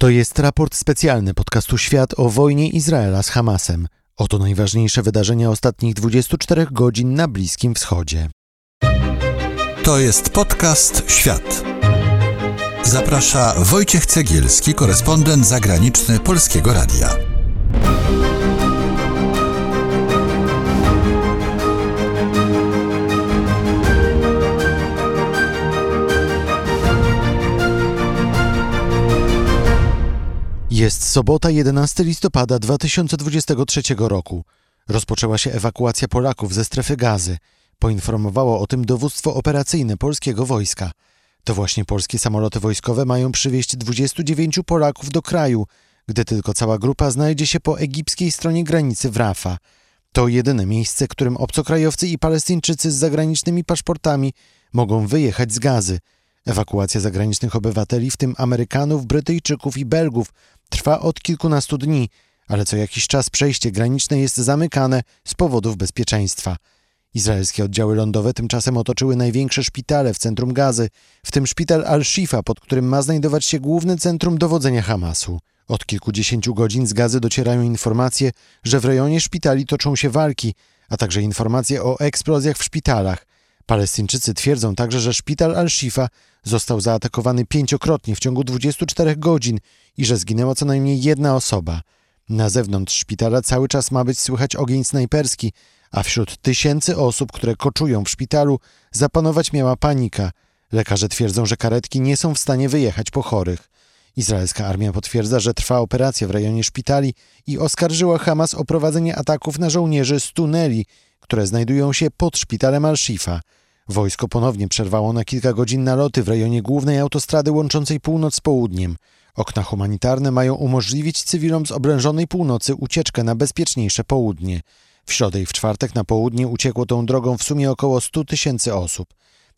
To jest raport specjalny podcastu Świat o wojnie Izraela z Hamasem. Oto najważniejsze wydarzenia ostatnich 24 godzin na Bliskim Wschodzie. To jest podcast Świat. Zaprasza Wojciech Cegielski, korespondent zagraniczny Polskiego Radia. Jest sobota 11 listopada 2023 roku. Rozpoczęła się ewakuacja Polaków ze strefy gazy. Poinformowało o tym dowództwo operacyjne polskiego wojska. To właśnie polskie samoloty wojskowe mają przywieźć 29 Polaków do kraju, gdy tylko cała grupa znajdzie się po egipskiej stronie granicy w Rafa. To jedyne miejsce, którym obcokrajowcy i Palestyńczycy z zagranicznymi paszportami mogą wyjechać z gazy. Ewakuacja zagranicznych obywateli, w tym Amerykanów, Brytyjczyków i Belgów, trwa od kilkunastu dni, ale co jakiś czas przejście graniczne jest zamykane z powodów bezpieczeństwa. Izraelskie oddziały lądowe tymczasem otoczyły największe szpitale w centrum Gazy, w tym szpital Al-Shifa, pod którym ma znajdować się główne centrum dowodzenia Hamasu. Od kilkudziesięciu godzin z Gazy docierają informacje, że w rejonie szpitali toczą się walki, a także informacje o eksplozjach w szpitalach. Palestyńczycy twierdzą także, że szpital Al-Shifa został zaatakowany pięciokrotnie w ciągu 24 godzin i że zginęła co najmniej jedna osoba. Na zewnątrz szpitala cały czas ma być słychać ogień snajperski, a wśród tysięcy osób, które koczują w szpitalu, zapanować miała panika. Lekarze twierdzą, że karetki nie są w stanie wyjechać po chorych. Izraelska armia potwierdza, że trwa operacja w rejonie szpitali i oskarżyła Hamas o prowadzenie ataków na żołnierzy z tuneli, które znajdują się pod szpitalem Al-Shifa. Wojsko ponownie przerwało na kilka godzin naloty w rejonie głównej autostrady łączącej północ z południem. Okna humanitarne mają umożliwić cywilom z oblężonej północy ucieczkę na bezpieczniejsze południe. W środę i w czwartek na południe uciekło tą drogą w sumie około 100 tysięcy osób.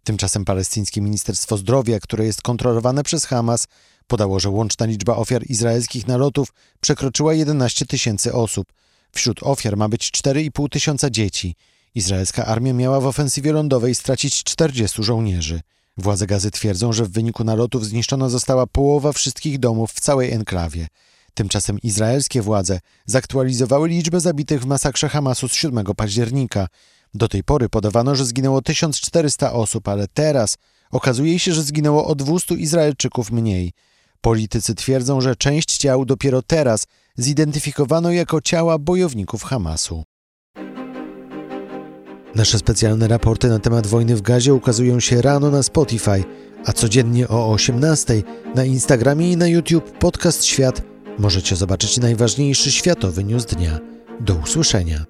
Tymczasem palestyńskie Ministerstwo Zdrowia, które jest kontrolowane przez Hamas, podało, że łączna liczba ofiar izraelskich nalotów przekroczyła 11 tysięcy osób. Wśród ofiar ma być 4,5 tysiąca dzieci. Izraelska armia miała w ofensywie lądowej stracić 40 żołnierzy. Władze gazy twierdzą, że w wyniku nalotów zniszczona została połowa wszystkich domów w całej enklawie. Tymczasem izraelskie władze zaktualizowały liczbę zabitych w masakrze Hamasu z 7 października. Do tej pory podawano, że zginęło 1400 osób, ale teraz okazuje się, że zginęło o 200 Izraelczyków mniej. Politycy twierdzą, że część ciał dopiero teraz zidentyfikowano jako ciała bojowników Hamasu. Nasze specjalne raporty na temat wojny w gazie ukazują się rano na Spotify, a codziennie o 18 na Instagramie i na YouTube Podcast Świat możecie zobaczyć najważniejszy światowy news dnia. Do usłyszenia.